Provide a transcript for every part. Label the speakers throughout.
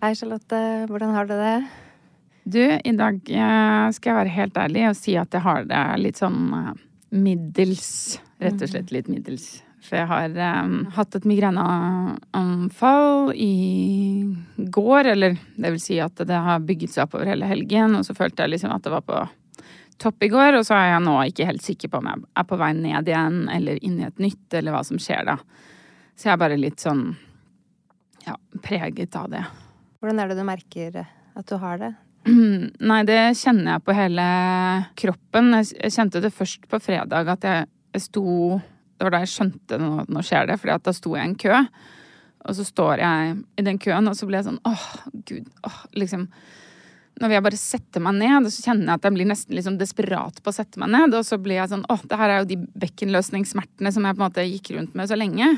Speaker 1: Hei, Charlotte. Hvordan har du det?
Speaker 2: Du, i dag eh, skal jeg være helt ærlig og si at jeg har det litt sånn eh, middels. Rett og slett litt middels. For jeg har um, hatt et migreneanfall i går, eller det vil si at det har bygget seg opp over hele helgen, og så følte jeg liksom at det var på topp i går, og så er jeg nå ikke helt sikker på om jeg er på vei ned igjen eller inn i et nytt, eller hva som skjer da. Så jeg er bare litt sånn ja, preget av det.
Speaker 1: Hvordan er det du merker at du har det?
Speaker 2: Nei, det kjenner jeg på hele kroppen. Jeg kjente det først på fredag at jeg, sto Det var da jeg skjønte nå, nå skjer det, at da sto jeg i en kø. Og så står jeg i den køen, og så blir jeg sånn åh, gud, åh, liksom Når jeg bare setter meg ned, så kjenner jeg at jeg blir nesten liksom desperat på å sette meg ned. Og så blir jeg sånn åh, det her er jo de bekkenløsningssmertene som jeg på en måte gikk rundt med så lenge.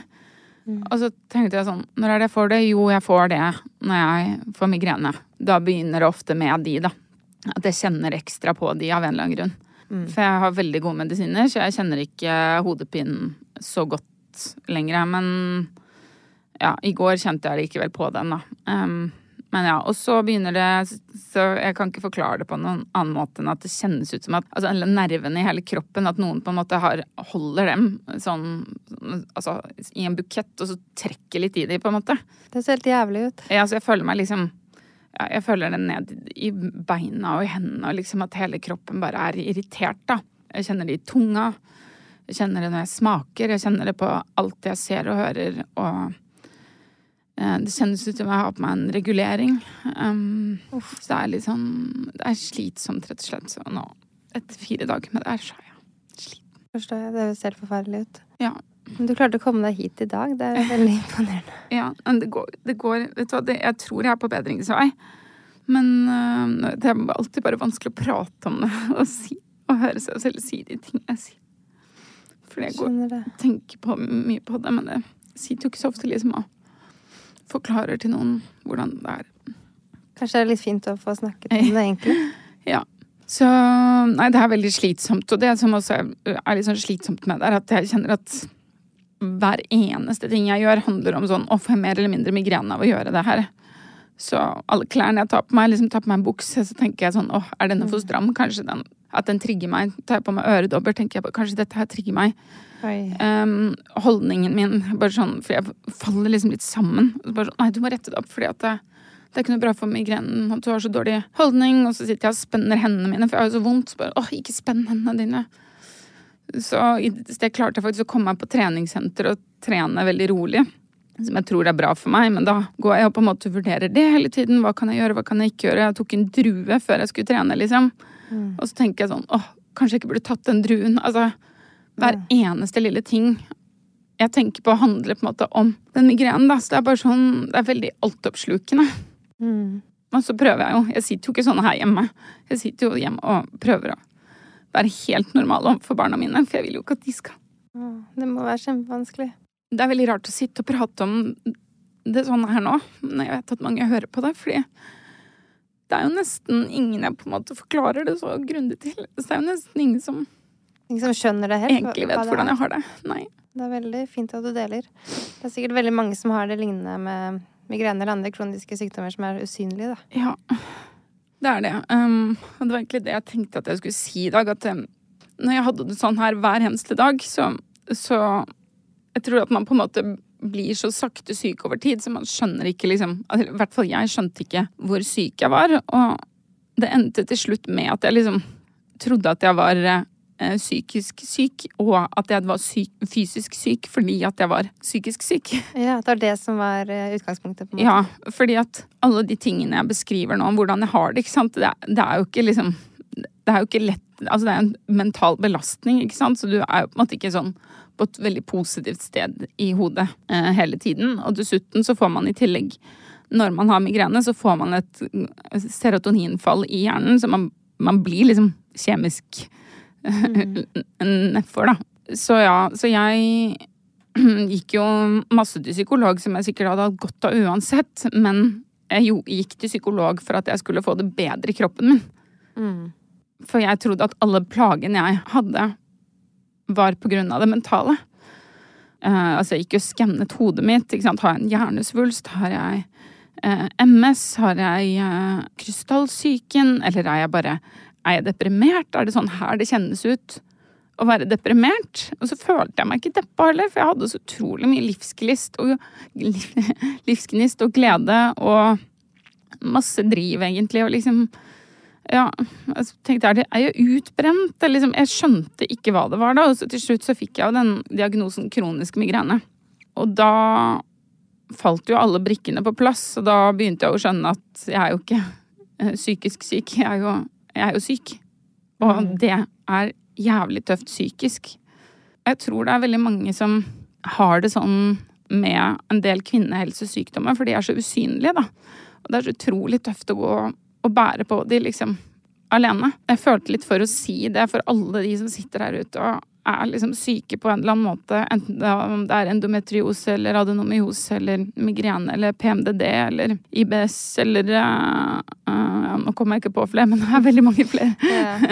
Speaker 2: Og så tenkte jeg sånn, når er det jeg får det? Jo, jeg får det når jeg får migrene. Da begynner det ofte med de, da. At jeg kjenner ekstra på de av en eller annen grunn. For jeg har veldig gode medisiner, så jeg kjenner ikke hodepinen så godt lenger. Men ja, i går kjente jeg likevel på den, da. Um, men ja, og så begynner det Så jeg kan ikke forklare det på noen annen måte enn at det kjennes ut som at altså, alle nervene i hele kroppen, at noen på en måte har, holder dem sånn altså, i en bukett, og så trekker litt i dem, på en måte.
Speaker 1: Det ser helt jævlig ut.
Speaker 2: Ja, så jeg føler meg liksom ja, Jeg føler det ned i beina og i hendene, og liksom at hele kroppen bare er irritert, da. Jeg kjenner det i tunga. Jeg kjenner det når jeg smaker. Jeg kjenner det på alt jeg ser og hører. Og det kjennes ut som jeg har på meg en regulering. Um, så det er litt sånn Det er slitsomt, rett og slett. Så nå, etter fire dager med det her, så er jeg sliten.
Speaker 1: Forstår jeg. Det høres helt forferdelig ut.
Speaker 2: Ja.
Speaker 1: Men du klarte å komme deg hit i dag. Det er veldig imponerende.
Speaker 2: Ja, men det går, det går Vet du hva, det, jeg tror jeg er på bedringsvei. Men uh, det er alltid bare vanskelig å prate om det og, si, og høre seg selv si de tingene jeg sier. Fordi jeg går,
Speaker 1: og
Speaker 2: tenker på, mye på det, men det sitter jo ikke så ofte liksom og forklarer til noen hvordan det er.
Speaker 1: Kanskje det er litt fint å få snakket om det, egentlig.
Speaker 2: Ja. Så Nei, det er veldig slitsomt. Og det som også er, er litt sånn slitsomt med det, er at jeg kjenner at hver eneste ting jeg gjør, handler om sånn å få mer eller mindre migrene av å gjøre det her. Så alle klærne jeg tar på meg, liksom tar på meg en bukse, så tenker jeg sånn åh, er denne for stram? Kanskje den At den trigger meg. Tar jeg på meg øredobber, tenker jeg på kanskje dette her trigger meg. Um, holdningen min, bare sånn, for jeg faller liksom litt sammen. Bare sånn, nei, du må rette det opp, fordi at det, det er ikke noe bra for migrenen at du har så dårlig holdning. Og så sitter jeg og spenner hendene mine, for jeg har jo så vondt. Så bare, åh, ikke spenn hendene dine. Så i sted klarte jeg faktisk å komme meg på treningssenter og trene veldig rolig. Som jeg tror er bra for meg, men da går jeg og på en måte vurderer det hele tiden. Hva kan jeg gjøre, hva kan jeg ikke gjøre? Jeg tok en drue før jeg skulle trene, liksom. Og så tenker jeg sånn, åh, kanskje jeg ikke burde tatt den druen. Altså, hver eneste lille ting jeg tenker på handler på en måte om den migrenen, da. Så det er bare sånn, det er veldig altoppslukende.
Speaker 1: Mm.
Speaker 2: Og så prøver jeg jo. Jeg sitter jo ikke sånn her hjemme. Jeg sitter jo hjemme og prøver å være helt normal overfor barna mine, for jeg vil jo ikke at de skal
Speaker 1: Det må være kjempevanskelig.
Speaker 2: Det er veldig rart å sitte og prate om det sånn her nå, men jeg vet at mange hører på det, fordi det er jo nesten ingen jeg på en måte forklarer det så grundig til. Så det er jo nesten ingen som
Speaker 1: Ingen som skjønner det helt?
Speaker 2: egentlig vet hvordan jeg har det. Nei.
Speaker 1: Det er veldig fint at du deler. Det er sikkert veldig mange som har det lignende med migrene eller andre kroniske sykdommer som er usynlige, da.
Speaker 2: Ja, det er det. Um, og det var egentlig det jeg tenkte at jeg skulle si i dag. At um, når jeg hadde det sånn her hver eneste dag, så, så Jeg tror at man på en måte blir så sakte syk over tid, så man skjønner ikke liksom I hvert fall jeg skjønte ikke hvor syk jeg var. Og det endte til slutt med at jeg liksom trodde at jeg var eh, psykisk syk, og at jeg var syk, fysisk syk fordi at jeg var psykisk syk.
Speaker 1: Ja, Det var det som var eh, utgangspunktet? på en måte.
Speaker 2: Ja, fordi at alle de tingene jeg beskriver nå om hvordan jeg har det, ikke sant, det er, det er jo ikke liksom Det er jo ikke lett Altså, det er en mental belastning, ikke sant, så du er jo på en måte ikke sånn på et veldig positivt sted i hodet eh, hele tiden. Og dessuten så får man i tillegg, når man har migrene, så får man et serotoninfall i hjernen, så man, man blir liksom kjemisk nedfor, da. Så ja, så jeg gikk jo masse til psykolog, som jeg sikkert hadde hatt godt av uansett, men jeg gikk til psykolog for at jeg skulle få det bedre i kroppen min.
Speaker 1: Mm.
Speaker 2: For jeg trodde at alle plagene jeg hadde, var av det mentale. Uh, altså, jeg gikk jo skannet hodet mitt. Har jeg en hjernesvulst? Har jeg uh, MS? Har jeg uh, krystallsyken? Eller er jeg bare Er jeg deprimert? Er det sånn her det kjennes ut å være deprimert? Og så følte jeg meg ikke deppa heller, for jeg hadde så utrolig mye livsgnist og, livsgnist og glede og masse driv, egentlig, og liksom ja, jeg tenkte jeg, det er jeg utbrent? Eller liksom, jeg skjønte ikke hva det var da. Og så til slutt så fikk jeg jo den diagnosen kronisk migrene. Og da falt jo alle brikkene på plass, og da begynte jeg å skjønne at jeg er jo ikke eh, psykisk syk. Jeg er jo, jeg er jo syk. Og det er jævlig tøft psykisk. Jeg tror det er veldig mange som har det sånn med en del kvinnehelsesykdommer, for de er så usynlige, da. Og det er så utrolig tøft å gå og bære på de liksom alene. Jeg følte litt for å si det for alle de som sitter her ute og er liksom syke på en eller annen måte, enten det er endometriose eller adenomyose eller migrene eller PMDD eller IBS eller uh, uh, Nå kommer jeg ikke på flere, men det er veldig mange flere.
Speaker 1: Yeah.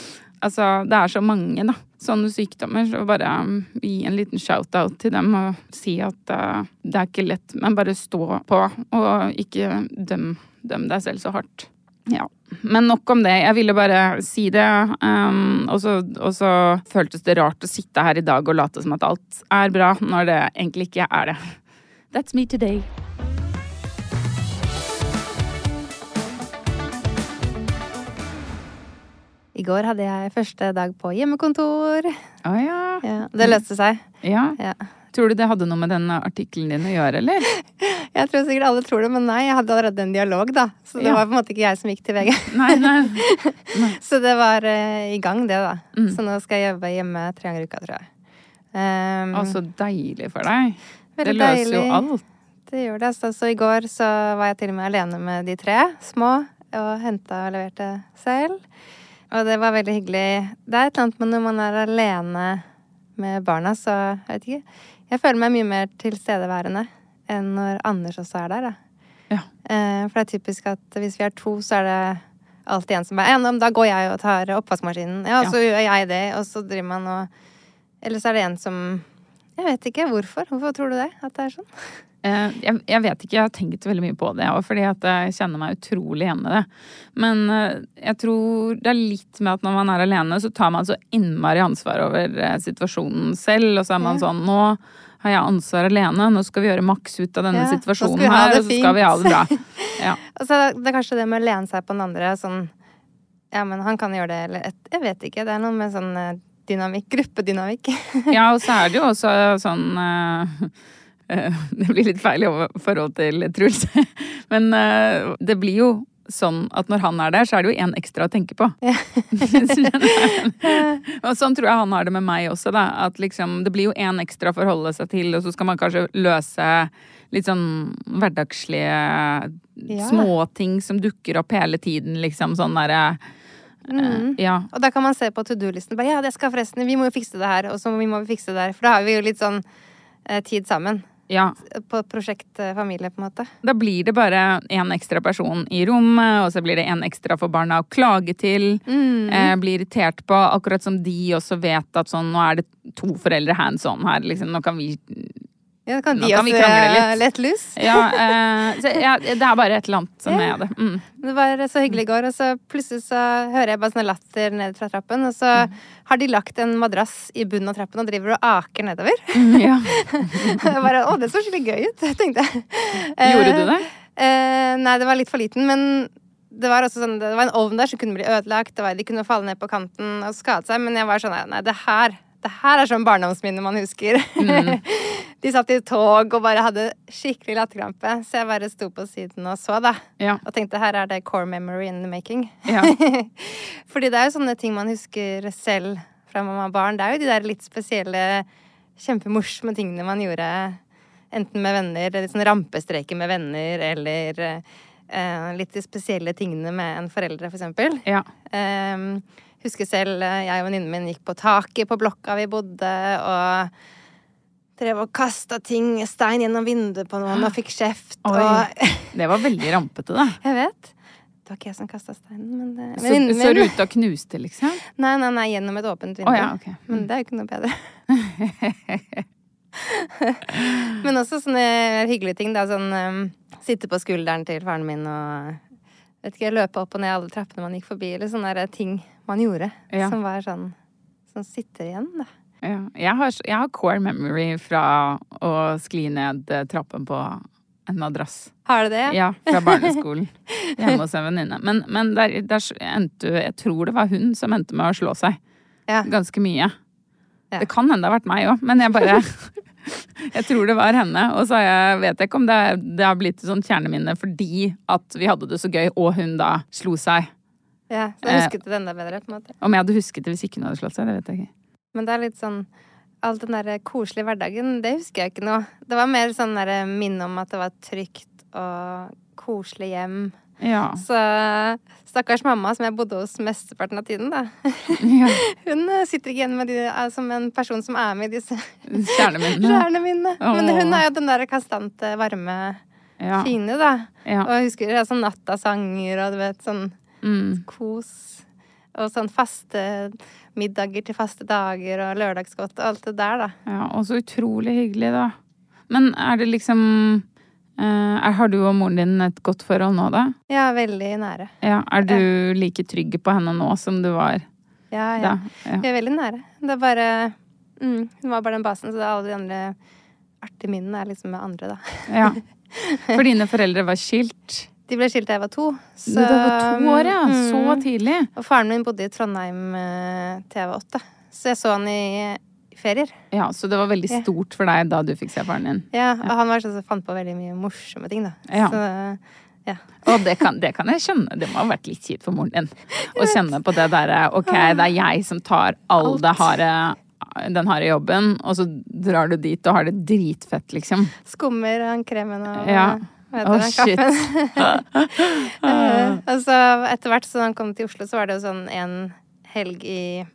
Speaker 2: altså, det er så mange, da. Sånne sykdommer. Så bare um, gi en liten shout-out til dem og si at uh, det er ikke lett, men bare stå på og ikke døm, døm deg selv så hardt. Ja. Men nok om det. Jeg ville bare si det. Um, og, så, og så føltes det rart å sitte her i dag og late som at alt er bra, når det egentlig ikke er det. That's me today.
Speaker 1: I går hadde jeg første dag på hjemmekontor.
Speaker 2: Å ja.
Speaker 1: Ja, det løste seg.
Speaker 2: ja.
Speaker 1: Ja.
Speaker 2: Tror du det hadde noe med den artikkelen din å gjøre, eller?
Speaker 1: Jeg tror sikkert alle tror det, men nei, jeg hadde allerede en dialog, da. Så det
Speaker 2: Ja.
Speaker 1: var på en måte ikke jeg som gikk til VG.
Speaker 2: Nei, nei.
Speaker 1: Så det var uh, i gang, det, da.
Speaker 2: Mm.
Speaker 1: Så nå skal jeg jobbe hjemme tre ganger i uka, tror jeg. Um,
Speaker 2: Å, så deilig for deg. Det
Speaker 1: løser
Speaker 2: løser jo alt.
Speaker 1: Det gjør det. Så, så i går så var jeg til og med alene med de tre små, og henta og leverte selv. Og det var veldig hyggelig. Det er et eller annet med når man er alene med barna, så jeg vet ikke. Jeg føler meg mye mer tilstedeværende enn når Anders også er der.
Speaker 2: Ja.
Speaker 1: Eh, for det er typisk at hvis vi er to, så er det alltid en som bare Ja, da går jeg og tar oppvaskmaskinen. Ja, og så gjør jeg det, og så driver man og Eller så er det en som Jeg vet ikke hvorfor. Hvorfor tror du det? At det er sånn?
Speaker 2: Eh, Jeg, jeg vet ikke, jeg har tenkt veldig mye på det fordi at jeg kjenner meg utrolig igjen i det. Men eh, jeg tror det er litt med at når man er alene, så tar man så innmari ansvar over eh, situasjonen selv, og så er man sånn Nå har jeg ansvar alene, nå skal vi gjøre maks ut av denne
Speaker 1: Ja,
Speaker 2: situasjonen her, og så skal vi ha det bra. Ja.
Speaker 1: Og så er det kanskje det med å lene seg på den andre sånn Ja, men han kan gjøre det, eller Jeg vet ikke. Det er noe med sånn dynamikk. Gruppedynamikk.
Speaker 2: Ja, og så er det jo også sånn Det blir litt feil i forhold til Truls. Men eh, det blir jo sånn at når han er der, så er det jo én ekstra å tenke på. og sånn tror jeg han har det med meg også, da. At liksom, det blir jo én ekstra å forholde seg til, og så skal man kanskje løse litt sånn hverdagslige
Speaker 1: Ja.
Speaker 2: småting som dukker opp hele tiden, liksom. Sånn derre
Speaker 1: Mm.
Speaker 2: Ja.
Speaker 1: Og da kan man se på to do-listen. Ja, det skal forresten, vi må jo fikse det her, og så må vi fikse det der. For da har vi jo litt sånn eh, tid sammen.
Speaker 2: Ja.
Speaker 1: På et prosjekt eh, familie, på en måte.
Speaker 2: Da blir det bare én ekstra person i rommet, og så blir det én ekstra for barna å klage til.
Speaker 1: Mm.
Speaker 2: Eh, bli irritert på, akkurat som de også vet at sånn, nå er det to foreldre hands on her. Liksom, nå kan vi
Speaker 1: Ja, kan de også
Speaker 2: krangle
Speaker 1: eh,
Speaker 2: litt.
Speaker 1: loose.
Speaker 2: Ja, eh, så, ja, det er bare et eller annet som
Speaker 1: Ja.
Speaker 2: er det. Mm.
Speaker 1: Det var så hyggelig i går, og så plutselig så hører jeg bare sånn latter ned fra trappen, og så
Speaker 2: Mm.
Speaker 1: har de lagt en madrass i bunnen av trappen og driver og aker nedover.
Speaker 2: Ja.
Speaker 1: jeg bare, å, det så skikkelig gøy ut, tenkte jeg.
Speaker 2: Gjorde du det?
Speaker 1: Eh, nei, det var litt for liten, men det var sånn, det var en ovn der som kunne bli ødelagt, det var, de kunne falle ned på kanten og skade seg, men jeg var sånn, nei, det her, det her er sånn barndomsminne man husker.
Speaker 2: Mm.
Speaker 1: de satt i tog og bare hadde skikkelig latterkrampe, så jeg bare sto på siden og så da,
Speaker 2: Ja.
Speaker 1: og tenkte her er det core memory in the making.
Speaker 2: Ja.
Speaker 1: Fordi det er jo sånne ting man husker selv fra mamma og barn. Det er jo de der litt spesielle, kjempemorsomme tingene man gjorde enten med venner, litt sånn rampestreker med venner, eller eh, litt de spesielle tingene med en foreldre, for eksempel.
Speaker 2: ja.
Speaker 1: Eh, husker selv eh, jeg og venninnen min gikk på taket på blokka vi bodde, og drev og kasta ting, stein gjennom vinduet på noen og fikk kjeft.
Speaker 2: Oi.
Speaker 1: Og
Speaker 2: Det var veldig rampete, da.
Speaker 1: jeg vet. Det var ikke jeg som kasta steinen, men det,
Speaker 2: Så,
Speaker 1: venninnen
Speaker 2: så
Speaker 1: min-
Speaker 2: ruta knuste, liksom?
Speaker 1: Nei, nei, nei, gjennom et åpent vindu.
Speaker 2: Oh, ja, ok.
Speaker 1: Men det er jo ikke noe bedre. Men også sånne hyggelige ting, da. Sånn um, sitte på skulderen til faren min og vet ikke, løpe opp og ned alle trappene man gikk forbi, eller sånne ting man gjorde.
Speaker 2: Ja.
Speaker 1: Som var sånn Som sitter igjen, da.
Speaker 2: Ja. Jeg, har, jeg har core memory fra å skli ned eh, trappen på en madrass.
Speaker 1: Har du det?
Speaker 2: Ja, fra barneskolen. Hjemme hos en venninne. Men, men der, der endte Jeg tror det var hun som endte med å slå seg.
Speaker 1: Ja.
Speaker 2: Ganske mye. Det kan hende det har vært meg òg, men jeg bare Jeg tror det var henne. Og så jeg, vet jeg ikke om det, det har blitt et sånt kjerneminne fordi at vi hadde det så gøy, og hun da slo seg.
Speaker 1: Ja, så
Speaker 2: Eh.
Speaker 1: jeg husket det enda bedre, på en måte.
Speaker 2: Om jeg hadde husket det hvis ikke hun hadde slått seg, det vet jeg ikke.
Speaker 1: Men det er litt sånn Alt den der koselige hverdagen, det husker jeg ikke noe. Det var mer sånn der minne om at det var trygt og koselig hjem.
Speaker 2: Ja.
Speaker 1: Så stakkars mamma, som jeg bodde hos mesteparten av tiden, da.
Speaker 2: ja.
Speaker 1: Hun eh, sitter ikke igjen med de, eh, som en person som er med i disse mine. Men hun er jo den der kastante, varme,
Speaker 2: Ja.
Speaker 1: fine, da.
Speaker 2: Ja.
Speaker 1: Og jeg husker altså, nattasanger og du vet, sånn
Speaker 2: Mm.
Speaker 1: kos. Og sånn faste middager til faste dager og lørdagsgodt og alt det der, da.
Speaker 2: Ja, og så utrolig hyggelig, da. Men er det liksom er, Har du og moren din et godt forhold nå, da?
Speaker 1: Ja, veldig nære.
Speaker 2: Ja, Er du like trygg på henne nå som du var
Speaker 1: Ja, ja.
Speaker 2: da? Ja.
Speaker 1: Vi er veldig nære. Det er bare mm, Hun var bare den basen, så alle de andre artige minnene er liksom med andre, da.
Speaker 2: ja. For dine foreldre var skilt?
Speaker 1: De ble skilt da jeg var to. Så,
Speaker 2: det var to år, ja. Så
Speaker 1: mm,
Speaker 2: tidlig.
Speaker 1: Og faren min bodde i Trondheim eh, til jeg var åtte. Så jeg så han i ferier.
Speaker 2: Ja, Så det var veldig stort for deg da du fikk se faren din?
Speaker 1: Ja, og han var sånn som fant på veldig mye morsomme ting, da.
Speaker 2: Ja.
Speaker 1: Så ja.
Speaker 2: Og det kan, det kan jeg skjønne. Det må ha vært litt kjipt for moren din å kjenne på det derre Ok, det er jeg som tar all
Speaker 1: Alt.
Speaker 2: det harde den harde jobben, og så drar du dit og har det dritfett, liksom.
Speaker 1: Skummer han kremen og
Speaker 2: Ja. Å,
Speaker 1: oh,
Speaker 2: shit.
Speaker 1: Eh, og så etter hvert så han kom til Oslo, så var det jo sånn en helg i eh,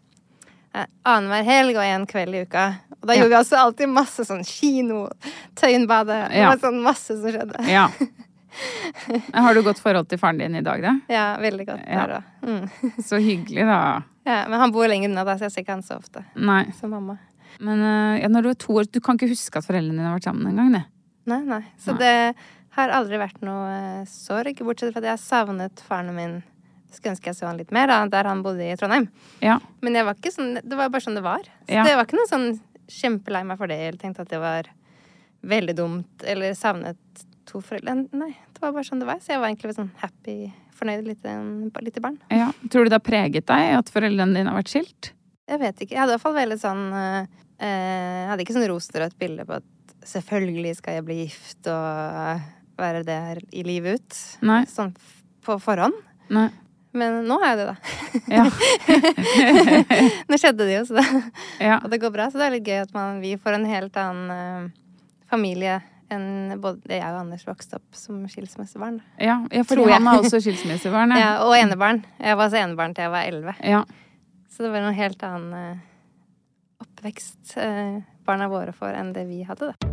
Speaker 1: Annenhver helg og en kveld i uka. Og da
Speaker 2: Ja.
Speaker 1: gjorde vi altså alltid masse sånn kino, Tøyenbadet. Det
Speaker 2: Ja.
Speaker 1: sånn masse som skjedde.
Speaker 2: Ja. Har du godt forhold til faren din i dag, da?
Speaker 1: Ja, veldig godt der da. Mm.
Speaker 2: Så hyggelig, da.
Speaker 1: Ja, men han bor lenger unna, da, så jeg ser ikke han så ofte
Speaker 2: Nei.
Speaker 1: som mamma.
Speaker 2: Men eh, ja, når du er to år Du kan ikke huske at foreldrene dine har vært sammen engang, det?
Speaker 1: Nei, nei. Så
Speaker 2: Nei.
Speaker 1: det har aldri vært noe eh, sorg, bortsett fra at jeg har savnet faren min. Skulle ønske jeg så han litt mer, da, der han bodde i Trondheim.
Speaker 2: Ja.
Speaker 1: Men var sånn, det var bare sånn det var. Så
Speaker 2: Ja.
Speaker 1: det var ikke noe sånn kjempelei meg for det, eller tenkte at det var veldig dumt, eller savnet to foreldre. Nei, det var bare sånn det var. Så jeg var egentlig sånn happy, fornøyd lite, lite barn.
Speaker 2: ja. Tror du det har preget deg at foreldrene dine har vært skilt?
Speaker 1: Jeg vet ikke. Jeg hadde i hvert fall veldig sånn eh, Jeg hadde ikke sånn rosenrødt bilde på at selvfølgelig skal jeg bli gift og være der i livet ut.
Speaker 2: Nei.
Speaker 1: Sånn på forhånd.
Speaker 2: Nei.
Speaker 1: Men nå har jeg det, da.
Speaker 2: Ja.
Speaker 1: Nå skjedde det jo, så det,
Speaker 2: ja.
Speaker 1: og det går bra. Så det er litt gøy at man, vi får en helt annen uh, familie enn både jeg og Anders vokste opp som skilsmissebarn.
Speaker 2: Ja, ja for
Speaker 1: Tror
Speaker 2: han er også skilsmissebarn.
Speaker 1: Ja, og enebarn. Jeg var altså enebarn til jeg var elleve.
Speaker 2: Ja.
Speaker 1: Så det var en helt annen uh, oppvekst uh, barna våre får enn det vi hadde, da.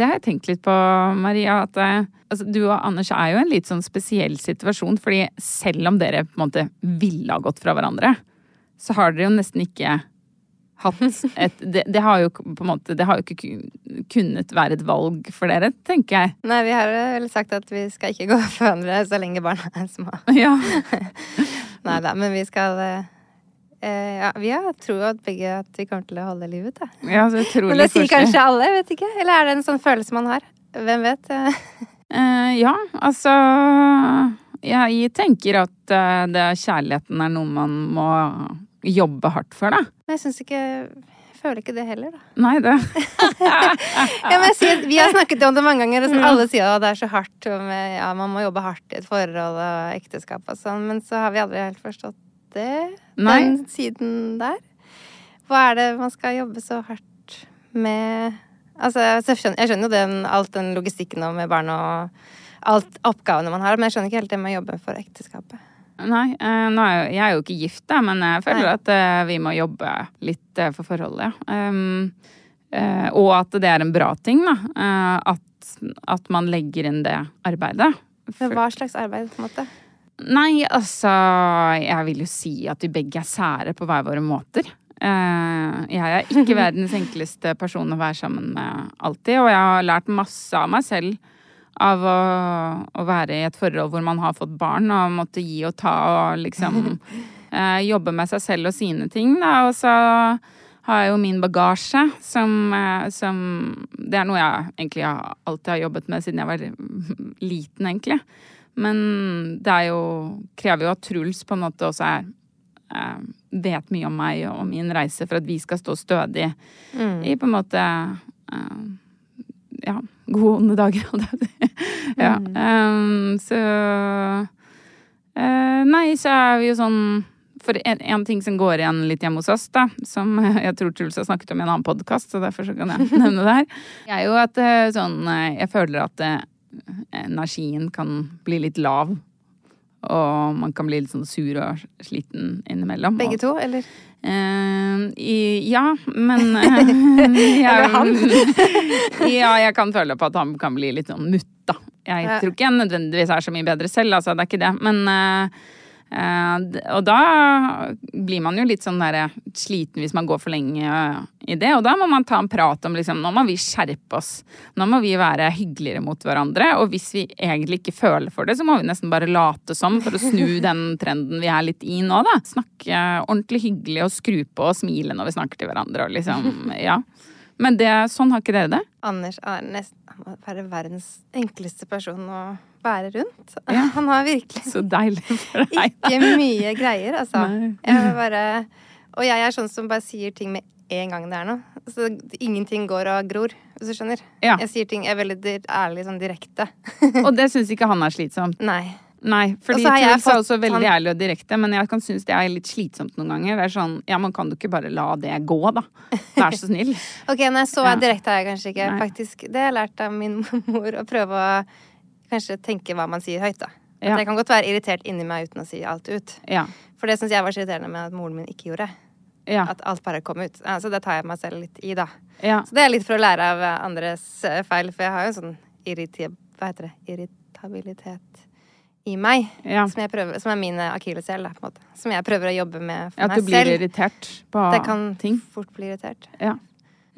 Speaker 2: Det har jeg tenkt litt på, Maria. At eh, altså, du og Anders er jo i en litt sånn spesiell situasjon. Fordi selv om dere på en måte ville ha gått fra hverandre, så har dere jo nesten ikke hatt et Det, det har jo på en måte Det har jo ikke kunnet være et valg for dere, tenker jeg.
Speaker 1: Nei, vi har vel sagt at vi skal ikke gå for hverandre så lenge barna er små.
Speaker 2: Ja.
Speaker 1: Nei da, men vi skal eh, Ja, vi har tro at begge at vi kommer til å holde livet, da.
Speaker 2: ja så utrolig tror
Speaker 1: Men det sier kanskje alle, jeg vet ikke. Eller er det en sånn følelse man har? Hvem vet?
Speaker 2: Eh, ja, altså Jeg tenker at uh, det, kjærligheten er noe man må jobbe hardt for, da.
Speaker 1: Men jeg syns ikke Jeg føler ikke det heller, da.
Speaker 2: Nei, det
Speaker 1: Ja, men jeg sier, vi har snakket om det mange ganger, og sånn, alle sier at det er så hardt. Og med, ja, man må jobbe hardt i et forhold og ekteskap og sånn, men så har vi aldri helt forstått det.
Speaker 2: Nei.
Speaker 1: Den siden der. Hva er det man skal jobbe så hardt med Altså, jeg skjønner, jo den, alt den logistikken og med barn og alt oppgavene man har, men jeg skjønner ikke helt det med å jobbe for ekteskapet.
Speaker 2: Nei, eh, er jeg, jeg er jo ikke gift, da, men jeg føler
Speaker 1: Nei.
Speaker 2: at eh, vi må jobbe litt eh, for forholdet, ja. Um, eh, og at det er en bra ting, da. eh, at, at man legger inn det arbeidet.
Speaker 1: For... hva slags arbeid, på en måte?
Speaker 2: Nei, altså Jeg vil jo si at vi begge er sære på hver våre måter. Eh, jeg er ikke verdens enkleste person å være sammen med alltid, og jeg har lært masse av meg selv av å, å være i et forhold hvor man har fått barn og måtte gi og ta og liksom eh, jobbe med seg selv og sine ting, da. Og så har jeg jo min bagasje, som, eh, som Det er noe jeg egentlig alltid har jobbet med siden jeg var liten, egentlig. Men det er jo Krever jo at Truls på en måte også er eh, vet mye om meg og min reise for at vi skal stå stødig i på en måte eh, ja, gode onde dager, holdt jeg. Ja. Um, så eh, Nei, så er vi jo sånn For en, en ting som går igjen litt hjemme hos oss, da, som jeg tror Truls har snakket om i en annen podkast, så derfor så kan jeg nevne det her, er jo at eh, sånn eh, Jeg føler at energien kan bli litt lav. Og man kan bli litt sånn sur og sliten innimellom.
Speaker 1: Begge to, eller?
Speaker 2: Uh, i, ja, men uh, jeg, ja, jeg kan føle på at han kan bli litt sånn mutt, da. Jeg tror ikke jeg nødvendigvis er så mye bedre selv, altså. Det er ikke det. Men d- Og da blir man jo litt sånn der sliten hvis man går for lenge i det. Og da må man ta en prat om liksom Nå må vi skjerpe oss. Nå må vi være hyggeligere mot hverandre. Og hvis vi egentlig ikke føler for det, så må vi nesten bare late som for å snu den trenden vi er litt i nå, da. Snakke ordentlig hyggelig og skru på og smile når vi snakker til hverandre og liksom Ja. Men det, sånn har ikke dere det?
Speaker 1: Anders er nesten Han må være verdens enkleste person å være rundt.
Speaker 2: Ja.
Speaker 1: Han har virkelig
Speaker 2: Så deilig for deg.
Speaker 1: ikke mye greier, altså.
Speaker 2: Nei.
Speaker 1: Jeg bare Og jeg er sånn som bare sier ting med en gang det er noe. Så ingenting går og gror, hvis du skjønner.
Speaker 2: Ja.
Speaker 1: Jeg sier ting jeg er veldig ærlig, sånn direkte.
Speaker 2: Og det syns ikke han er slitsomt.
Speaker 1: Nei.
Speaker 2: Nei, fordi
Speaker 1: Og
Speaker 2: Truls er også veldig
Speaker 1: han-
Speaker 2: ærlig og direkte, men jeg kan synes det er litt slitsomt noen ganger. Det er sånn, ja, man kan jo ikke bare la det gå, da. Vær så snill.
Speaker 1: Ok, nei, så
Speaker 2: Ja.
Speaker 1: direkte er jeg kanskje ikke.
Speaker 2: Nei.
Speaker 1: Faktisk, det har jeg lært av min mor, å prøve å kanskje tenke hva man sier høyt, da.
Speaker 2: Ja.
Speaker 1: jeg kan godt være irritert inni meg uten å si alt ut.
Speaker 2: Ja.
Speaker 1: For det syns jeg var så irriterende med at moren min ikke gjorde.
Speaker 2: Ja.
Speaker 1: At alt bare kom ut. Så så det tar jeg meg selv litt i, da.
Speaker 2: ja.
Speaker 1: Så det er litt for å lære av andres eh, feil, for jeg har jo sånn irriti- hva heter det? irritabilitet i meg.
Speaker 2: Ja.
Speaker 1: Som, jeg prøver, som er min eh, akilleshæl. Som jeg prøver å jobbe med for
Speaker 2: At
Speaker 1: meg
Speaker 2: du blir
Speaker 1: selv.
Speaker 2: irritert på ting?
Speaker 1: Det kan
Speaker 2: ting.
Speaker 1: fort bli irritert.
Speaker 2: Ja.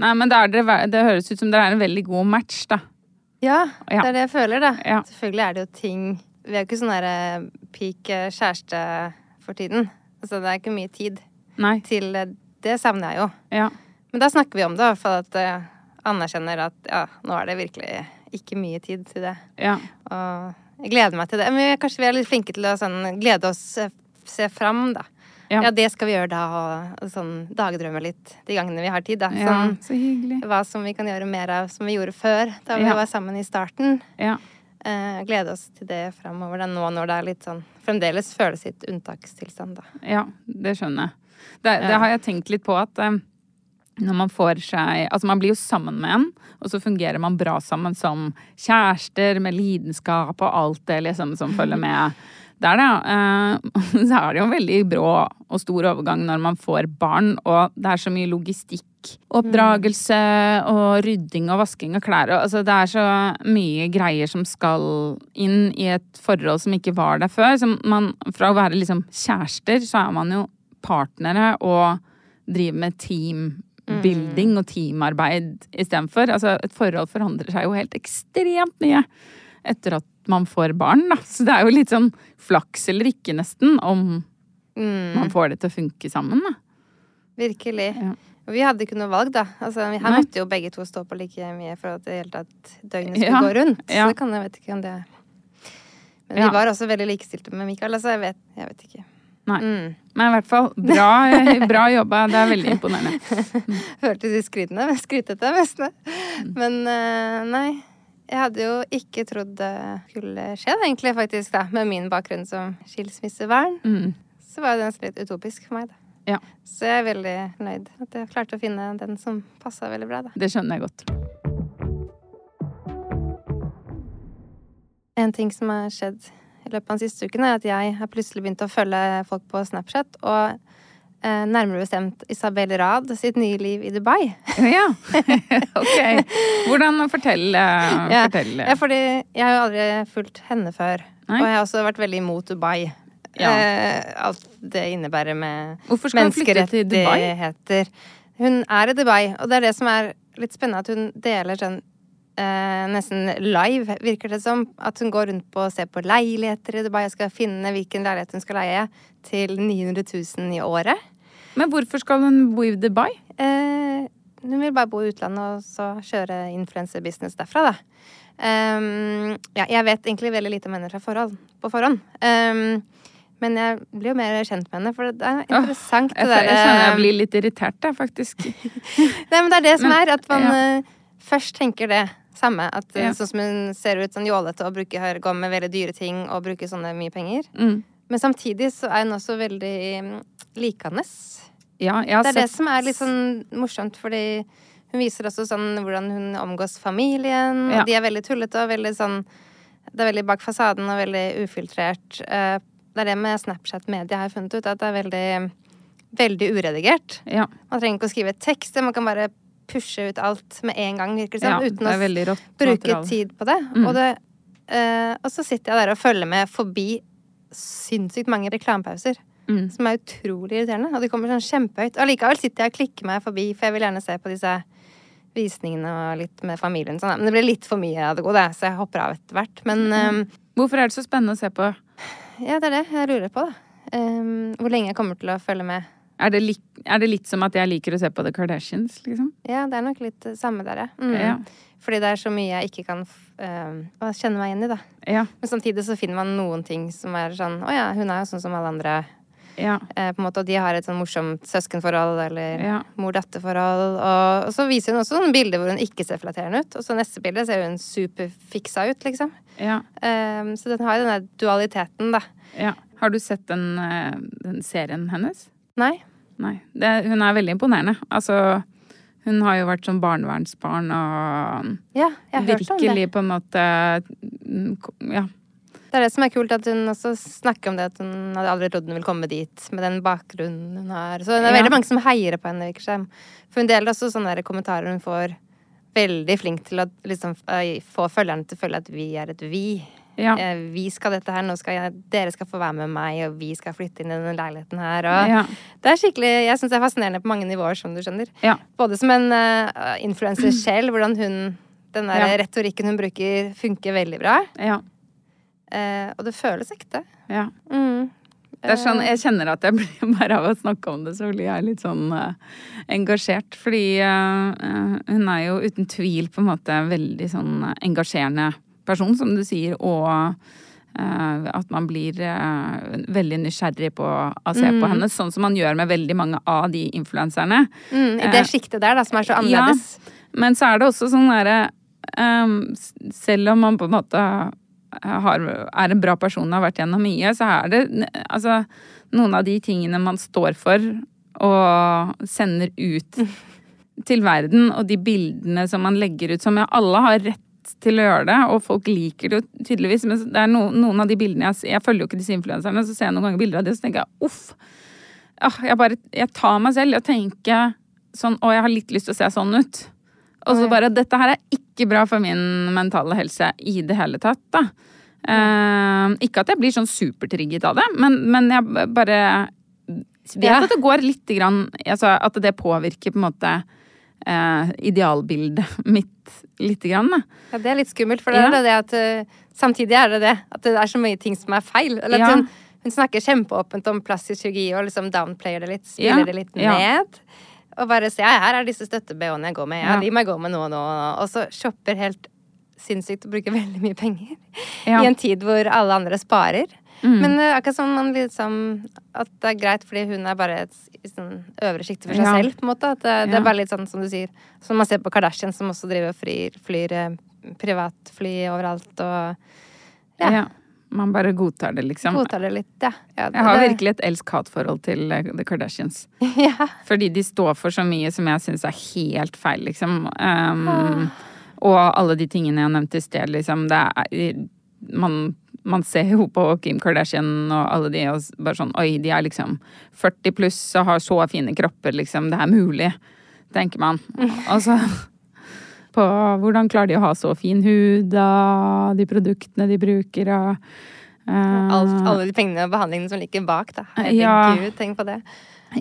Speaker 2: Nei, men det, er det høres ut som dere er en veldig god match, da.
Speaker 1: Ja,
Speaker 2: Ja.
Speaker 1: det er det jeg føler, da.
Speaker 2: Ja.
Speaker 1: Selvfølgelig er det jo ting Vi er jo ikke sånn derre peak eh, kjæreste for tiden. Altså, det er ikke mye tid
Speaker 2: Nei.
Speaker 1: til eh, Det savner jeg jo.
Speaker 2: Ja.
Speaker 1: Men da snakker vi om det, for at jeg anerkjenner at ja, nå er det virkelig ikke mye tid til det.
Speaker 2: Ja.
Speaker 1: Og jeg gleder meg til det. Men kanskje vi er litt flinke til å sånn, glede oss, eh, se fram, da.
Speaker 2: Ja.
Speaker 1: Ja. det skal vi gjøre da, og, og sånn dagdrømme litt de gangene vi har tid, da.
Speaker 2: ja.
Speaker 1: Sånn
Speaker 2: Så hyggelig.
Speaker 1: hva som vi kan gjøre mer av som vi gjorde før, da vi
Speaker 2: Ja.
Speaker 1: var sammen i starten.
Speaker 2: Ja.
Speaker 1: Eh, glede oss til det framover, da, nå når det er litt sånn Fremdeles føles litt unntakstilstand, da.
Speaker 2: Ja, det skjønner jeg. Det, det har jeg tenkt litt på at eh, når man får seg Altså, man blir jo sammen med en, og så fungerer man bra sammen som kjærester med lidenskap og alt det liksom som følger med der, da. Eh, så er det jo en veldig brå og stor overgang når man får barn, og det er så mye logistikk. Oppdragelse og rydding og vasking av klær. Altså, det er så mye greier som skal inn i et forhold som ikke var der før. Så man, fra å være liksom kjærester, så er man jo partnere og driver med teambuilding og teamarbeid istedenfor. Altså, et forhold forandrer seg jo helt ekstremt mye etter at man får barn, da. Så det er jo litt sånn flaks eller ikke, nesten, om man får det til å funke sammen, da.
Speaker 1: Virkelig.
Speaker 2: Ja.
Speaker 1: Og vi hadde ikke noe valg, da. Altså, her
Speaker 2: Nei.
Speaker 1: måtte jo begge to stå på like mye for at det hele tatt døgnet skulle
Speaker 2: Ja.
Speaker 1: gå rundt.
Speaker 2: Ja.
Speaker 1: Så det kan jeg vet ikke om det Men
Speaker 2: Ja.
Speaker 1: vi var også veldig likestilte med Mikael, altså jeg vet, jeg vet ikke.
Speaker 2: Nei.
Speaker 1: Mm.
Speaker 2: Men i hvert fall bra, bra jobba. Det er veldig imponerende.
Speaker 1: Hørtes litt skrytende, skrytete mest.
Speaker 2: Mm.
Speaker 1: Men eh, nei. Jeg hadde jo ikke trodd det skulle skje, egentlig, faktisk, da. Med min bakgrunn som skilsmissevern.
Speaker 2: Mm.
Speaker 1: Så var det nesten litt utopisk for meg, da.
Speaker 2: Ja,
Speaker 1: Så jeg er veldig fornøyd at jeg klarte å finne den som passa veldig bra, da.
Speaker 2: det skjønner jeg godt.
Speaker 1: En ting som har skjedd løpet av den siste uken, er at jeg har plutselig begynt å følge folk på Snapchat, og eh, nærmere bestemt Isabel Rad sitt nye liv i Dubai.
Speaker 2: Ja, ok. Hvordan fortell, eh,
Speaker 1: Ja.
Speaker 2: fortell.
Speaker 1: Ja, fordi jeg har jo aldri fulgt henne før,
Speaker 2: Nei.
Speaker 1: og jeg har også vært veldig imot Dubai.
Speaker 2: Ja.
Speaker 1: Eh, alt det innebærer med
Speaker 2: Hvorfor skal hun flytte til Dubai?
Speaker 1: menneskerettigheter. Hun er i Dubai, og det er det som er litt spennende, at hun deler sånn eh, nesten live, virker det som. At hun går rundt på og ser på leiligheter i Dubai og skal finne hvilken leilighet hun skal leie til 900 000 i året.
Speaker 2: Men hvorfor skal hun bo i Dubai?
Speaker 1: Eh, hun vil bare bo i utlandet og så kjøre influencer-business derfra, da. Um, ja, jeg vet egentlig veldig lite om henne fra forhold, på forhånd. Um, men jeg blir jo mer kjent med henne, for det er interessant
Speaker 2: Jeg,
Speaker 1: det
Speaker 2: jeg kjenner jeg blir litt irritert, jeg, faktisk.
Speaker 1: Nei, men det er det som
Speaker 2: Men-
Speaker 1: er, at man
Speaker 2: ja.
Speaker 1: eh, først tenker det samme. At eh,
Speaker 2: Ja.
Speaker 1: sånn som hun ser ut sånn jålete og bruker, går med veldig dyre ting og bruker sånne mye penger.
Speaker 2: Mm.
Speaker 1: Men samtidig så er hun også veldig mm, likende.
Speaker 2: Ja, jeg har
Speaker 1: Det er det som er litt sånn morsomt, fordi hun viser også sånn hvordan hun omgås familien.
Speaker 2: Ja.
Speaker 1: De er veldig tullete og veldig sånn Det er veldig bak fasaden og veldig ufiltrert. Eh, Det er det med Snapchat-media har funnet ut, at det er veldig, veldig uredigert.
Speaker 2: ja,
Speaker 1: Man trenger ikke å skrive tekster, man kan bare pushe ut alt med en gang, virker det som. uten
Speaker 2: det
Speaker 1: å bruke
Speaker 2: material.
Speaker 1: tid på det.
Speaker 2: Mm.
Speaker 1: Og, det eh, og så sitter jeg der og følger med forbi sinnssykt mange reklamepauser.
Speaker 2: Mm.
Speaker 1: Som er utrolig irriterende. Og de kommer sånn kjempehøyt. Og likevel sitter jeg og klikker meg forbi, for jeg vil gjerne se på disse visningene og litt med familien. Sånn. Men det blir litt for mye av det gode, så jeg hopper av etter hvert. Men
Speaker 2: Mm.
Speaker 1: eh,
Speaker 2: Hvorfor er det så spennende å se på?
Speaker 1: ja, det er det jeg lurer på. Eh, hvor lenge jeg kommer til å følge med.
Speaker 2: Er det, litt, er det litt som at jeg liker å se på The Kardashians, liksom?
Speaker 1: Ja, det er nok litt det samme der. Mm.
Speaker 2: Ja.
Speaker 1: Fordi det er så mye jeg ikke kan uh, kjenne meg igjen i, da.
Speaker 2: Ja.
Speaker 1: Men samtidig så finner man noen ting som er sånn Å ja, hun er jo sånn som alle andre.
Speaker 2: Ja.
Speaker 1: Eh, på en måte, og de har et sånn morsomt søskenforhold eller mor-datter-forhold. Og, og så viser hun også noen bilder hvor hun ikke ser flatterende ut. Og så neste bilde ser hun superfiksa ut, liksom.
Speaker 2: Ja.
Speaker 1: Eh, så den har jo den der dualiteten, da.
Speaker 2: ja. Har du sett den, eh, den serien hennes?
Speaker 1: Nei?
Speaker 2: Nei. Det, hun er veldig imponerende. Altså, hun har jo vært sånn barnevernsbarn og
Speaker 1: Ja,
Speaker 2: virkelig på en måte Ja.
Speaker 1: Det er det som er kult, at hun også snakker om det at hun hadde aldri trodd hun ville komme dit med den bakgrunnen hun har. Så det er
Speaker 2: Ja.
Speaker 1: veldig mange som heier på henne, virker det. For hun deler også sånne kommentarer hun får. Veldig flink til å liksom eh, få følgerne til å føle at vi er et vi.
Speaker 2: Ja.
Speaker 1: Eh, Vi skal dette her, skal jeg, dere skal få være med meg, og vi skal flytte inn i denne leiligheten her. Og
Speaker 2: Ja.
Speaker 1: Det er skikkelig, Jeg syns det er fascinerende på mange nivåer, som du skjønner.
Speaker 2: Ja.
Speaker 1: Både som en uh, influenser selv, hvordan hun den der retorikken hun bruker, funker veldig bra.
Speaker 2: ja.
Speaker 1: Eh, og det føles ekte.
Speaker 2: ja.
Speaker 1: Mm.
Speaker 2: Det er sånn, jeg kjenner at jeg blir bare av å snakke om det, så blir jeg litt sånn uh, engasjert. Fordi eh, eh, hun er jo uten tvil på en måte veldig sånn eh, engasjerende person, som du sier, og Uh, at man blir uh, veldig nysgjerrig på å se på henne, sånn som man gjør med veldig mange av de influenserne.
Speaker 1: Mm, I det
Speaker 2: uh,
Speaker 1: sjiktet der, da, som er så annerledes.
Speaker 2: Men så er det også sånn derre ehm, Selv om man på en måte har, er en bra person og har vært gjennom mye, så er det altså noen av de tingene man står for og sender ut til verden, og de bildene som man legger ut som ja, alle har rett til å gjøre det, og folk liker det jo tydeligvis, men det er no, noen av de bildene jeg, ser jeg følger jo ikke disse influenserne, så ser jeg noen ganger bilder av det, og så tenker jeg uff. Ah, jeg bare jeg tar meg selv og tenker sånn Å, jeg har litt lyst til å se sånn ut. Og så bare Dette her er ikke bra for min mentale helse i det hele tatt, da. Eh, ikke at jeg blir sånn supertrigget av det, men, men jeg bare vet at det går lite grann altså At det påvirker på en måte eh, idealbildet mitt lite grann, da.
Speaker 1: Ja, det er litt skummelt, for det er
Speaker 2: Ja.
Speaker 1: det at uh, Samtidig er det det at det er så mye ting som er feil. Eller at hun, hun snakker kjempeåpent om plastisk kirurgi og liksom downplayer det litt, spiller det litt ned. Og bare se, ja, her er disse støtte-BH-ene jeg går med. Ja, de må jeg gå med nå og nå. Og så shopper helt sinnssykt og bruker veldig mye penger. I en tid hvor alle andre sparer. Men uh, akkurat som man liksom At det er greit fordi hun er bare et sånn øvre sjikte for seg
Speaker 2: Ja.
Speaker 1: selv, på en måte. At det, det er bare litt sånn som du sier. Som man ser på Kardashian, som også driver og flyr, flyr eh, privatfly overalt og
Speaker 2: Ja.
Speaker 1: Ja.
Speaker 2: Man bare godtar det, liksom.
Speaker 1: godtar det litt, ja. ja det,
Speaker 2: Jeg har virkelig et elsk-hat-forhold til eh, The Kardashians.
Speaker 1: ja.
Speaker 2: Fordi de står for så mye som jeg syns er helt feil, liksom. Um, og alle de tingene jeg nevnte i sted, liksom. Det er man, man ser jo på Kim Kardashian og alle de og bare sånn Oi, de er liksom 40 pluss og har så fine kropper, liksom. Det er mulig, tenker man. Altså på hvordan klarer de å ha så fin hud, av de produktene de bruker, og uh,
Speaker 1: Alt, alle de pengene og behandlingene som ligger bak, da.
Speaker 2: Ja.
Speaker 1: Herregud, tenk på det.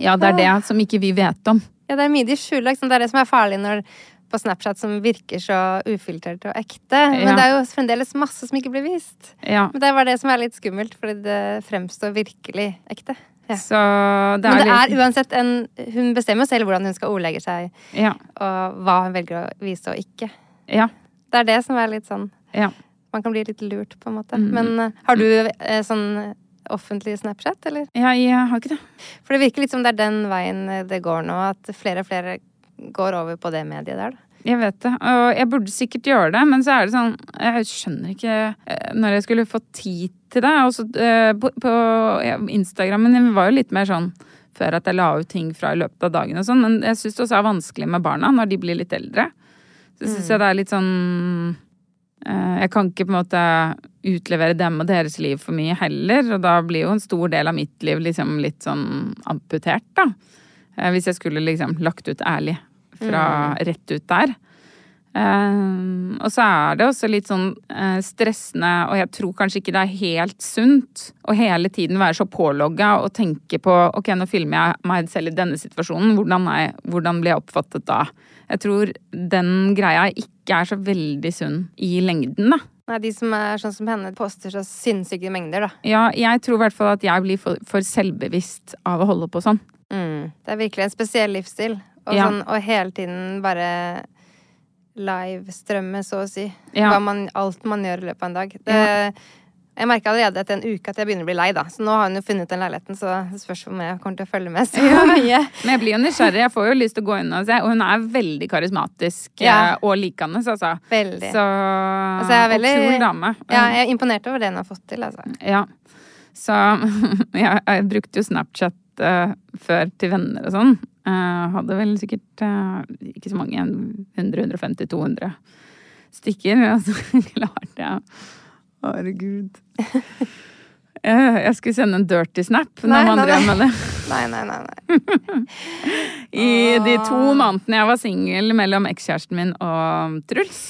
Speaker 2: Ja, det er det som ikke vi vet om.
Speaker 1: Ja, det er mye de skjuler. Liksom. Det er det som er farlig når, på Snapchat, som virker så ufiltrert og ekte. Men
Speaker 2: Ja.
Speaker 1: det er jo fremdeles masse som ikke blir vist.
Speaker 2: Ja.
Speaker 1: Men det var det som er litt skummelt, fordi det fremstår virkelig ekte. Ja.
Speaker 2: Så det
Speaker 1: Men
Speaker 2: er,
Speaker 1: det er
Speaker 2: litt-
Speaker 1: uansett en Hun bestemmer selv hvordan hun skal ordlegge seg,
Speaker 2: ja,
Speaker 1: og hva hun velger å vise og ikke.
Speaker 2: ja,
Speaker 1: Det er det som er litt sånn
Speaker 2: ja.
Speaker 1: Man kan bli litt lurt, på en måte.
Speaker 2: Mm.
Speaker 1: Men eh, har du eh, sånn offentlig Snapchat, eller?
Speaker 2: Jeg, jeg har ikke det.
Speaker 1: For det virker litt som det er den veien eh, det går nå, at flere og flere går over på det mediet der, da.
Speaker 2: Jeg vet det. Og jeg burde sikkert gjøre det, men så er det sånn Jeg skjønner ikke eh, når jeg skulle få tid til det. Og så eh, på, på ja, Instagrammen min var jo litt mer sånn før at jeg la ut ting fra i løpet av dagen og sånn, men jeg syns det også er vanskelig med barna når de blir litt eldre. Så syns jeg det er litt sånn eh, Jeg kan ikke på en måte utlevere dem og deres liv for mye heller, og da blir jo en stor del av mitt liv liksom litt sånn amputert, da. Hvis jeg skulle liksom lagt ut ærlig fra rett ut der. Eh, og så er det også litt sånn eh, stressende, og jeg tror kanskje ikke det er helt sunt å hele tiden være så pålogga og tenke på ok, nå filmer jeg meg selv i denne situasjonen, hvordan, er, jeg- hvordan blir jeg oppfattet da? Jeg tror den greia ikke er så veldig sunn i lengden, da.
Speaker 1: Nei, de som er sånn som henne, poster så sinnssyke mengder, da.
Speaker 2: Ja, jeg tror i hvert fall at jeg blir for, for selvbevisst av å holde på sånn.
Speaker 1: Det er virkelig en spesiell livsstil. Og,
Speaker 2: Ja.
Speaker 1: sånn, og hele tiden bare live-strømme, så å si.
Speaker 2: Ja.
Speaker 1: Man, alt man gjør i løpet av en dag. Det, Jeg merka allerede etter en uke at jeg begynner å bli lei, da. Så nå har hun jo funnet den leiligheten, så det spørs om jeg kommer til å følge med så mye.
Speaker 2: Men jeg blir jo nysgjerrig. Jeg får jo lyst til å gå inn og se. Og hun er veldig karismatisk
Speaker 1: Ja.
Speaker 2: eh, og likende, altså.
Speaker 1: Veldig.
Speaker 2: Så
Speaker 1: Altså, jeg er veldig
Speaker 2: Og kul dame.
Speaker 1: Ja, jeg er imponert over det hun har fått til, altså.
Speaker 2: Ja. Så jeg, jeg brukte jo Snapchat uh, før til venner og sånn. Eh, hadde vel sikkert eh, ikke så mange, 100-150-200 stykker. Og så klarte jeg Herregud. Eh, Jeg skulle sende en dirty snap når
Speaker 1: Nei,
Speaker 2: man
Speaker 1: nei,
Speaker 2: drev med det.
Speaker 1: Nei, nei, nei. nei.
Speaker 2: I de to månedene jeg var singel mellom ekskjæresten min og Truls.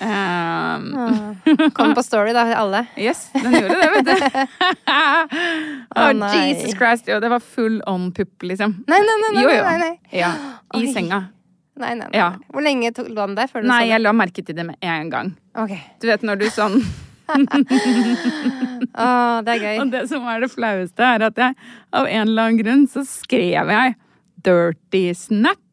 Speaker 2: Eh,
Speaker 1: Kom på Story, da, alle.
Speaker 2: Yes, den gjorde det, vet du. oh,
Speaker 1: oh
Speaker 2: Jesus Christ. Jo, det var full on pupp, liksom.
Speaker 1: Nei, nei, nei. nei,
Speaker 2: Jo, jo.
Speaker 1: nei, nei.
Speaker 2: Ja, I
Speaker 1: Oi.
Speaker 2: senga.
Speaker 1: nei, nei, nei.
Speaker 2: Ja.
Speaker 1: Hvor lenge tok du den der før du
Speaker 2: Nei, jeg la merke til det med en gang.
Speaker 1: Okay.
Speaker 2: Du vet når du sånn
Speaker 1: Å, det er gøy.
Speaker 2: Og det som er det flaueste, er at jeg av en eller annen grunn så skrev jeg 'dirty snap'.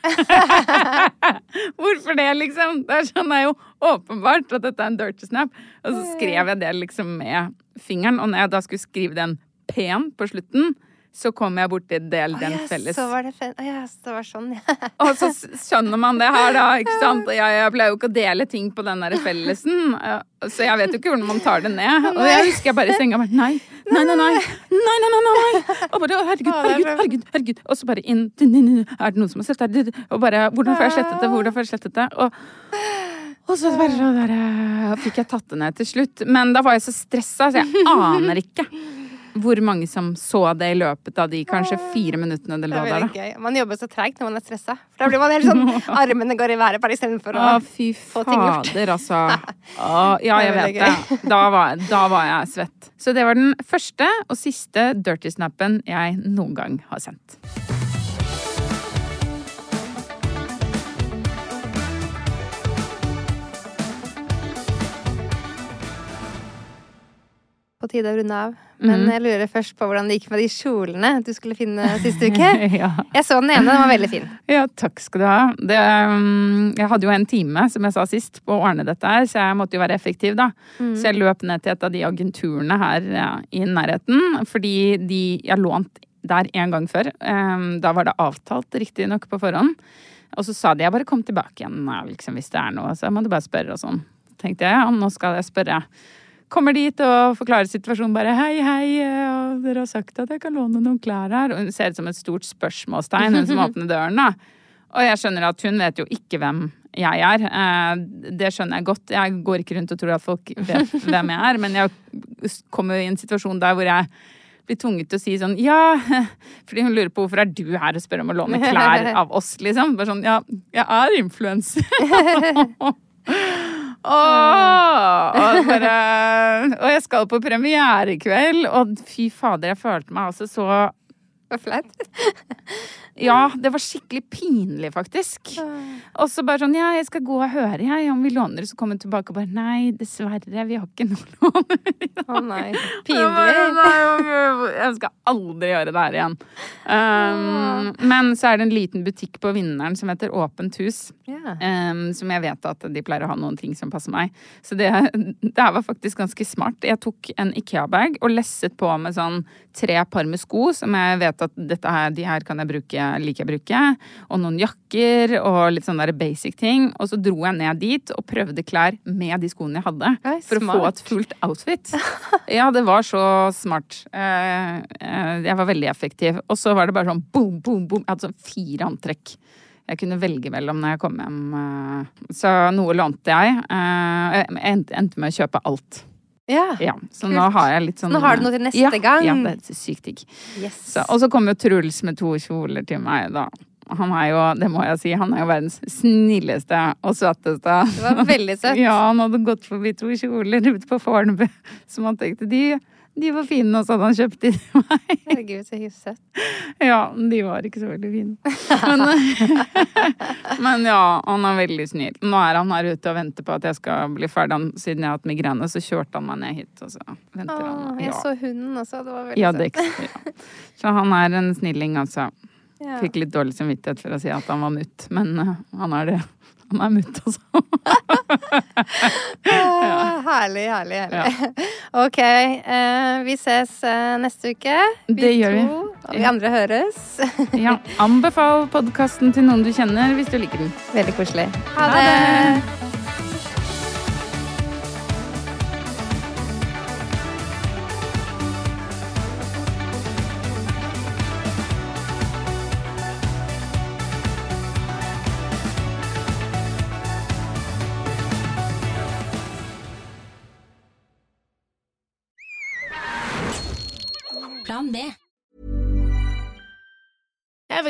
Speaker 2: Hvorfor det, liksom? Det er sånn det er jo åpenbart at dette er en dirty snap. Og så skrev jeg det liksom med fingeren, og når jeg da skulle skrive den pen på slutten, så kom jeg borti del den
Speaker 1: oh, yes,
Speaker 2: felles.
Speaker 1: Så var det, Å, ja, det var sånn, ja.
Speaker 2: Og så skjønner man det her, da. ikke sant? Jeg, jeg pleier jo ikke å dele ting på den der fellesen, så jeg vet jo ikke hvordan man tar det ned. Og jeg husker jeg bare i senga bare Nei, nei, nei, nei. nei, nei, nei, nei. Og bare herregud, herregud, herregud. herregud. Og så bare inn Er det noen som har sett det? Og bare Hvordan får jeg slettet det? Hvordan får jeg slettet det? Og og så bare der, fikk jeg tatt det ned til slutt. Men da var jeg så stressa, så jeg aner ikke hvor mange som så det i løpet av de kanskje fire minuttene det lå
Speaker 1: er
Speaker 2: der. da.
Speaker 1: gøy. Man jobber så treigt når man er stressa. For da blir man helt sånn Armene går i været bare istedenfor å
Speaker 2: Å, fy
Speaker 1: få ting gjort.
Speaker 2: fader, altså. Å, ja, jeg
Speaker 1: Det
Speaker 2: vet det. Da var, da var jeg svett. Så det var den første og siste dirty snappen jeg noen gang har sendt.
Speaker 1: På tide å runde av. Men
Speaker 2: mm.
Speaker 1: jeg lurer først på hvordan det gikk med de kjolene du skulle finne siste uke.
Speaker 2: ja.
Speaker 1: Jeg så den ene, den var veldig fin.
Speaker 2: ja, takk skal du ha. Det, um, jeg hadde jo en time, som jeg sa sist, på å ordne dette her, så jeg måtte jo være effektiv, da. Så jeg løp ned til et av de agenturene her ja, i nærheten, fordi de jeg lånt der en gang før. Um, da var det avtalt, riktignok, på forhånd. Og så sa de jeg bare kom tilbake igjen liksom, hvis det er noe, så jeg måtte bare spørre og sånn. tenkte jeg ja, nå skal jeg spørre. Kommer dit og forklarer situasjonen bare hei, hei, og dere har sagt at jeg kan låne noen klær her. Og hun ser ut som et stort spørsmålstegn, hun som åpner døren, da. Og jeg skjønner at hun vet jo ikke hvem jeg er. Eh, Det skjønner jeg godt. Jeg går ikke rundt og tror at folk vet hvem jeg er, men jeg kommer jo i en situasjon der hvor jeg blir tvunget til å si sånn ja, fordi hun lurer på hvorfor er du her og spør om å låne klær av oss, liksom. Bare sånn ja, jeg er influenser. Åh, og, og jeg skal på premiere i kveld, og fy fader, jeg følte meg altså så
Speaker 1: flaut.
Speaker 2: Ja, det var skikkelig pinlig, faktisk. Og så bare sånn Ja, jeg skal gå og høre, jeg, om vi låner. Så kom hun tilbake og bare Nei, dessverre, vi har ikke noe låner
Speaker 1: Å nei. Pinlig.
Speaker 2: Jeg skal aldri gjøre det her igjen. Um, men så er det en liten butikk på Vinneren som heter Åpent hus. Um, som jeg vet at de pleier å ha noen ting som passer meg. Så det, det her var faktisk ganske smart. Jeg tok en Ikea-bag og lesset på med sånn tre par med sko, som jeg vet at dette her, de her kan jeg bruke, liker jeg å bruke. Og noen jakker og litt sånne der basic ting. Og så dro jeg ned dit og prøvde klær med de skoene jeg hadde.
Speaker 1: Oi,
Speaker 2: for å få et fullt outfit. Ja, det var så smart. Eh, eh, Jeg var veldig effektiv. Og så var det bare sånn boom, boom, boom. Jeg hadde sånn fire antrekk jeg kunne velge mellom når jeg kom hjem. eh. Så noe lånte jeg. Jeg endte med å kjøpe alt.
Speaker 1: Ja.
Speaker 2: Ja, så
Speaker 1: Kult.
Speaker 2: nå har jeg litt sånn
Speaker 1: nå har du noe til neste
Speaker 2: ja,
Speaker 1: gang.
Speaker 2: Ja, det er sykt digg.
Speaker 1: Yes.
Speaker 2: Og så kom jo Truls med to kjoler til meg, da. Han er jo, det må jeg si, han er jo verdens snilleste og søteste.
Speaker 1: Det var veldig søtt.
Speaker 2: Ja, han hadde gått forbi to kjoler ute på Fornebu som han tenkte de De var fine, og så hadde han kjøpt de til meg.
Speaker 1: Herregud, så søtt.
Speaker 2: Ja, de var ikke så veldig fine. Men, men ja, han er veldig snill. Nå er han her ute og venter på at jeg skal bli ferdig. Han- Siden jeg har hatt migrene, så kjørte han meg ned hit, og så venter
Speaker 1: Åh,
Speaker 2: han.
Speaker 1: jeg så hunden også, det var veldig
Speaker 2: Ja, det,
Speaker 1: søtt.
Speaker 2: ja. Så han er en snilling, altså.
Speaker 1: Ja.
Speaker 2: Fikk litt dårlig samvittighet for å si at han var mutt, men uh, han er det. Han er mutt, altså.
Speaker 1: Ah, herlig, herlig, herlig. Ok, eh, vi ses eh, neste uke. Vi
Speaker 2: Det gjør vi.
Speaker 1: to, Og vi andre høres.
Speaker 2: Ja, anbefal podkasten til noen du kjenner, hvis du liker den.
Speaker 1: Veldig koselig. Ha
Speaker 2: Ha
Speaker 1: det!